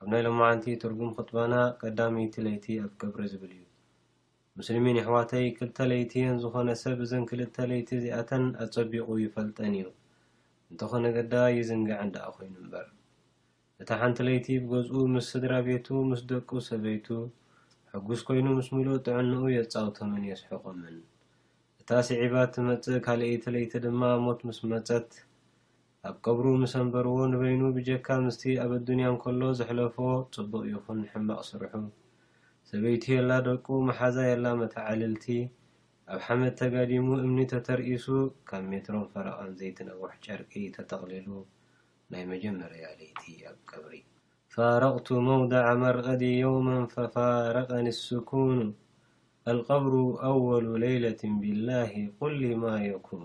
ኣብ ናይ ሎማዓንቲ ትርጉም ኹጥባና ቀዳመይቲ ለይቲ ኣብ ቀብሪ ዝብል እዩ ሙስሊሚን የሕዋተይ ክልተ ለይቲ እየን ዝኾነ ሰብ እዘን ክልተ ለይቲ እዚኣተን ኣጸቢቁ ይፈልጠን እዩ እንተኾነ ግዳ ይዝንግዐን ዳኣ ኮይኑ እምበር እታ ሓንቲ ለይቲ ብገዝኡ ምስ ስድራቤቱ ምስ ደቁ ሰበይቱ ሕጉስ ኮይኑ ምስ ሙሉእ ጥዕንኡ የጻውቶምን የስሕቆምን እታ ሲዒባ እትመጽእ ካልኤይቲ ለይቲ ድማ ሞት ምስ መጸት ኣብ ቀብሩ ምስ ኣንበርዎ ንበይኑ ብጀካ ምስቲ ኣብ ኣዱንያ እንከሎ ዘሕለፎ ጽቡቅ ይኹን ሕማቅ ስርሑ ሰበይቱ የላ ደቁ መሓዛ የላ መተዓልልቲ ኣብ ሓመድ ተጋዲሙ እምኒ ተተርኢሱ ካብ ሜትሮን ፈረቃን ዘይትነውሕ ጨርቂ ተጠቅሊሉ ናይ መጀመርያ ለይቲ ኣብ ቀብሪ ፋረቅቱ መውደዐ መርቀዲ የውመን ፈፋረቀኒ ስኩኑ ኣልቀብሩ ኣወሉ ለይለትን ቢላሂ ቁሊ ማ የኩኑ።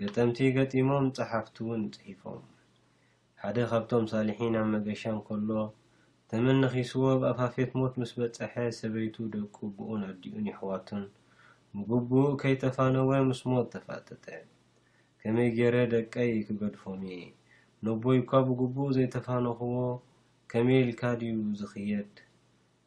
ገጠምቲ ገጢሞም ጸሓፍቲ ውን ጽሒፎም። ሓደ ካብቶም ሳልሒን ኣብ መገሻ እንከሎ ተመን ነኺስዎ ኣብ ኣፋፌት ሞት ምስ በጸሐ ሰበይቱ ደቁ ብኡን ኣዲኡን የሕዋቱን ብግቡእ ከይተፋነወ ምስ ሞት ተፋጠጠ። ከመይ ጌረ ደቀይ ክገድፎም'የ ነቦይ'ኳ ብግቡእ ዘይተፋነኹዎ ከመይ ኢልካ ድዩ ዝኽየድ?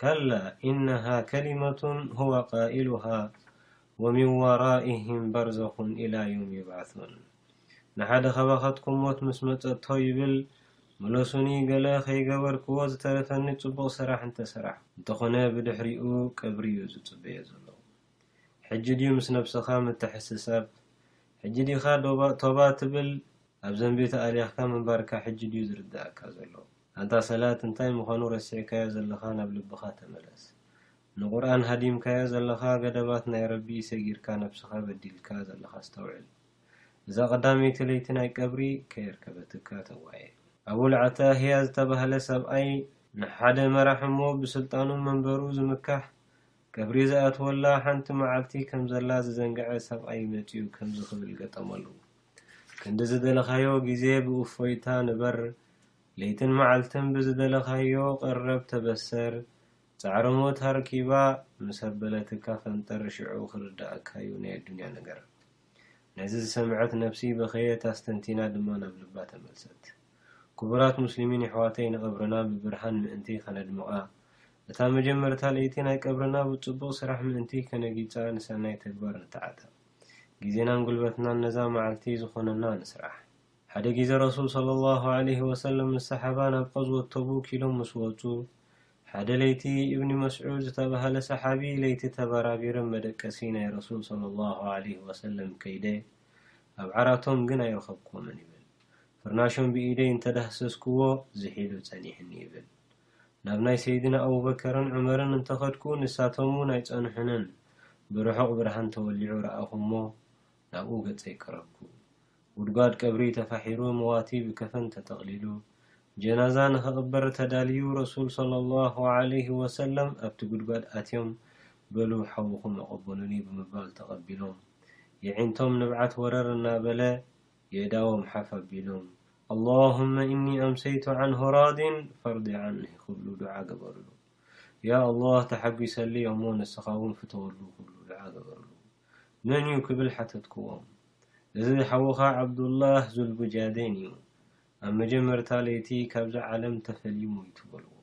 ከላ ኢነሃ ከሊመቱን ሁወ ቃኢሉሃ ወሚን ወራኢሂም በርዘኹን ኢላ ዮም ዩብዓሱን ንሓደ ካባኻትኩም ሞት ምስ መጸቶ ይብል ምለሱኒ ገለ ከይገበርክዎ ዝተረፈኒ ጽቡቕ ስራሕ እንተ ሰራሕኩ እንተኾነ ብድሕሪኡ ቀብሪ ዩ ዝጽበዮ ዘሎ ሕጂ ድዩ ምስ ነብስኻ ምትሕስሳብ ሕጂ ዲኻ ቶባ ትብል ኣብ ዘንቢ ተኣሊኽካ ምንባርካ ሕጂ ድዩ ዝርደኣካ ዘሎ ኣንታ ሰላት እንታይ ምዃኑ ረሲዕካዮ ዘለኻ ናብ ልብኻ ተመለስ ንቁርኣን ሃዲምካዮ ዘለኻ ገደባት ናይ ረቢ ሰጊርካ ነብስኻ በዲልካ ዘለኻ ኣስተውዕል እዛ ቀዳመይቲ ለይቲ ናይ ቀብሪ ከየርከበትካ ተጓየ ኣቡል ዓታህያ ዝተባህለ ሰብኣይ ንሓደ መራሕ እሞ ብስልጣኑ መንበሩ ዝምካሕ ቀብሪ ዝኣትወላ ሓንቲ መዓልቲ ከምዘላ ዝዘንገዐ ሰብኣይ መጺኡ ከምዚ ክብል ገጠመሉ ክንዲ ዝደለኻዮ ግዜ ብእፎይታ ንበር፣ ለይትን መዓልትን ብዝደለኻዮ ቅረብ ተበሰር፣ ጻዕሪ ሞት ኣርኪባ ምስ ኣበለትካ ፈንጠር ሽዑ ክርድኣካዩ ናይ ኣዱንያ ነገር። ነዚ ዝሰምዐት ነብሲ በኸየት ኣስተንቲና ድማ ናብ ልባ ተመልሰት። ኩቡራት ሙስሊሚን የሕዋተይ ንቀብርና ብብርሃን ምእንቲ ከነድምቓ እታ መጀመርታ ለይቲ ናይ ቀብርና ብጽቡቕ ስራሕ ምእንቲ ከነጊጻ ንሰናይ ተግባር ንተዓጠቕ። ጊዜናን ጉልበትናን ነዛ መዓልቲ ዝኾነና ንስራሕ። ሓደ ጊዘ ረሱል ሰለሏሁ ዓለይሂ ወሰለም ንሰሓባ ናብ ቐዝወት ተቡክ ኢሎም ምስ ወጹ ሓደ ለይቲ ኢብኒ መስዑድ ዝተባህለ ሰሓቢ ለይቲ ተበራቢረ መደቀሲ ናይ ረሱል ሰለሏሁ ዓለይሂ ወሰለም ከይደ ኣብ ዓራቶም ግን ኣይረኸብኩዎምን ይብል ፍርናሾም ብኢደይ እንተዳህሰስኩዎ ዝሒሉ ጸኒሕኒ ይብል ናብ ናይ ሰይድና ኣቡበከርን ዑመርን እንተኸድኩ ንሳቶም'ውን ኣይጸንሑንን፣ ብርሑቕ ብርሃን ተወሊዑ ረኣኹ'ሞ ናብኡ ገጸይ ቀረብኩ። ጉድጓድ ቀብሪ ተፋሒሩ መዋቲ ብከፈን ተጠቕሊሉ ጀናዛ ንኽቕበር ተዳልዩ ረሱል ሶለሏሁ ዓለይሂ ወሰለም ኣብቲ ጉድጓድ ኣትዮም በሉ ሓውኹም ኣቐብሉኒ ብምባል ተቐቢሎም የዒንቶም ንብዓት ወረር እናበለ የእዳዎም ሓፍ ኣቢሎም ኣላሁመ እኒ ኣምሰይቱ ዓንሁ ራዲን ፈርዲ ዓንሂ ክብሉ ዱዓ ገበርሉ። ያ ኣላህ ተሓጒሰለይ ኣሞ ንስኻ'ውን ፍተወሉ ክብሉ ዱዓ ገበርሉ። መን'ዩ ክብል ሓተትኩዎም። እዚ ሓውኻ ዓብዱላህ ዙልቡጃዴን'ዩ። ኣብ መጀመርታ ለይቲ ካብዛ ዓለም ተፈልዩ ሞይቱ በልዎ።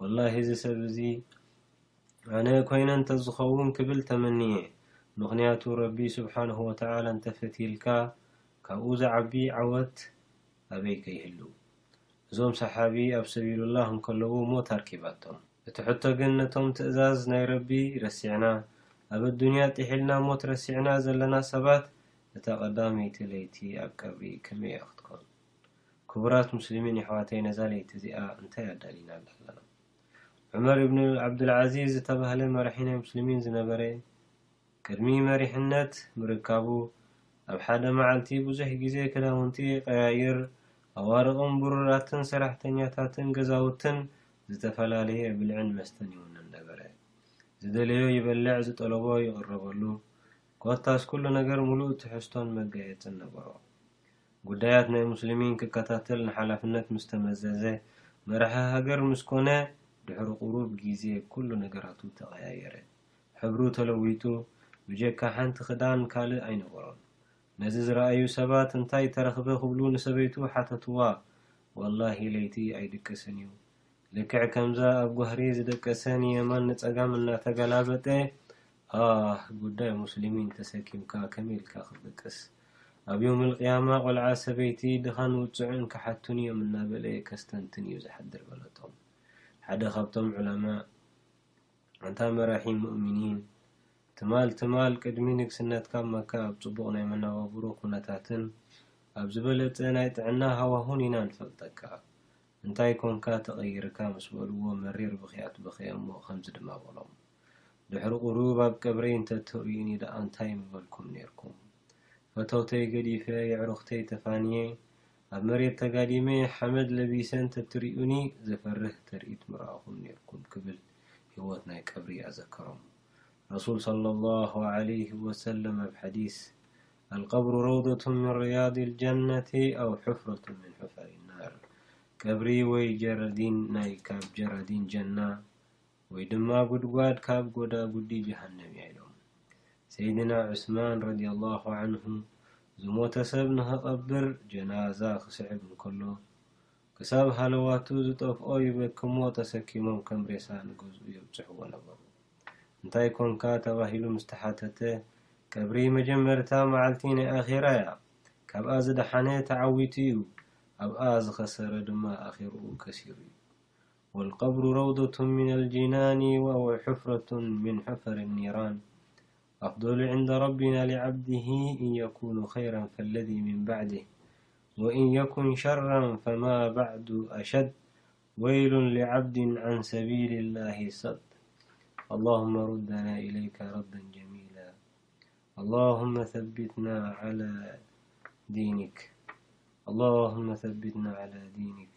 ወላሂ እዚ ሰብ እዚ። ኣነ ኮይነ እንተዝኸውን ክብል ተመንየ ምኽንያቱ ረቢ ሱብሓነሁ ወተዓላ እንተፈትይልካ ካብኡ ዝዓቢ ዓወት ኣበይ ከይህሉ እዞም ሰሓቢ ኣብ ሰቢሉላህ እንከለዉ ሞት ኣርኪባቶም እቲ ሕቶ ግን ነቶም ትእዛዝ ናይ ረቢ ረሲዕና ኣብ ኣዱንያ ጢሒልና ሞት ረሲዕና ዘለና ሰባት እታ ቀዳመይቲ ለይቲ ኣብ ቀብሪ ከመይ እያ ክትኮን ክቡራት ሙስሊሚን የሕዋተይ ነዛ ለይቲ እዚኣ እንታይ ኣዳሊናላ ኣለና ዑመር ኢብኑ ዓብዱልዓዚዝ ዝተባህለ መራሒ ናይ ሙስሊሚን ዝነበረ፣ ቅድሚ መሪሕነት ምርካቡ፣ ኣብ ሓደ መዓልቲ ብዙሕ ግዜ ክዳውንቲ ይቐያይር፣ ኣዋርቕን ብሩራትን ሰራሕተኛታትን ገዛውትን ዝተፈላለየ ብልዕን መስተን ይውንን ነበረ። ዝደለዮ ይበልዕ ዝጠለቦ ይቕረበሉ፣ ኮታስ ኩሉ ነገር ምሉእ ትሕዝቶን መጋየጽን ነበሮ። ጉዳያት ናይ ሙስሊሚን ክከታተል ንሓላፍነት ምስ ተመዘዘ፣ መራሒ ሃገር ምስ ኮነ ድሕሪ ቁሩብ ግዜ ኩሉ ነገራቱ ተቐያየረ። ሕብሩ ተለዊጡ፣ ብጀካ ሓንቲ ክዳን ካልእ ኣይነበሮን። ነዚ ዝረኣዩ ሰባት እንታይ ተረኽበ ክብሉ ንሰበይቱ ሓተቱዋ። ወላሂ ለይቲ ኣይድቅስን እዩ፣ ልክዕ ከምዛ ኣብ ጓህሪ ዝደቀሰ ንየማን ንጸጋም እናተገላበጠ ኣህ ጉዳይ ሙስሊሚን ተሰኪምካ ከመይ ኢልካ ክትደቅስ ኣብ ዮምል ቅያማ ቆልዓ ሰበይቲ ድኻን ውጹዕን ክሓቱኒ እዮም እናበለ ከስተንትን እዩ ዝሓድር በለቶም ሓደ ካብቶም ዑለማእ ኣንታ መራሒ ሙእሚኒን ትማል ትማል ቅድሚ ንግስነትካ መካ ኣብ ጽቡቕ ናይ መነባብሮ ኩነታትን ኣብ ዝበለጸ ናይ ጥዕና ሃዋሁን ኢና ንፈልጠካ እንታይ ኰንካ ተቐይርካ ምስ በልዎ መሪር ብኽያት በኸየ'ሞ ከምዚ ድማ በሎም፣ ድሕሪ ቁሩብ ኣብ ቀብረይ እንተ እትርእዩኒ ደኣ እንታይ ምበልኩም ኔርኩም? ፈተውተይ ገዲፈ፣ የዕሩኽተይ ተፋንየ፣ ኣብ መሬት ተጋዲመ፣ ሓመድ ለቢሰ እንተ እትርእዩኒ ዘፍርህ ትርኢት ምረኣኹም ኔርኩም ክብል ህይወት ናይ ቀብሪ ኣዘከሮም። ረሱል ሰለላሁ ዓለይሂ ወሰለም ኣብ ሓዲስ፣ ኣልቀብሩ ረውደቱን ምን ርያዲል ጀነቲ ኣው ሑፍረቱን ምን ሑፈሪ ናር ቀብሪ ወይ ጀረዲን ናይ ካብ ጀራዲን ጀና ወይ ድማ ጉድጓድ ካብ ጎዳጉዲ ጀሃነም እያ ኢሎም ሰይድና ዑስማን ረዲየላሁ ዓንሁ ዝሞተ ሰብ ንክቐብር ጀናዛ ክስዕብ እንከሎ ክሳብ ሃለዋቱ ዝጠፍኦ ይብለኪ'ሞ ተሰኪሞም ከም ሬሳ ንገዝኡ የብጽሕዎ ነበሩ። እንታይ ኰንካ ተባሂሉ ምስ ተሓተተ፣ ቀብሪ መጀመርታ መዓልቲ ናይ ኣኼራ'ያ፣ ካብኣ ዝደሓነ ተዓዊቱ'ዩ፣ ኣብኣ ዝኸሰረ ድማ ኣኼርኡ ከሲሩ'ዩ። ወልቀብሩ ረውደቱን ሚነል ጂናኒ ኣው ሑፍረቱን ሚን ሑፈሪ ኒራን። أفضل عند ربنا لعبده إن يكونو خيرا فالذي من بعده وإن يكن شرا فما بعد أشد ويل لعبد عن سبيل الله صب اللهم ردنا إليك ربا جميلاالهم ثبتناعل ينكللهم ثبتنا على دينك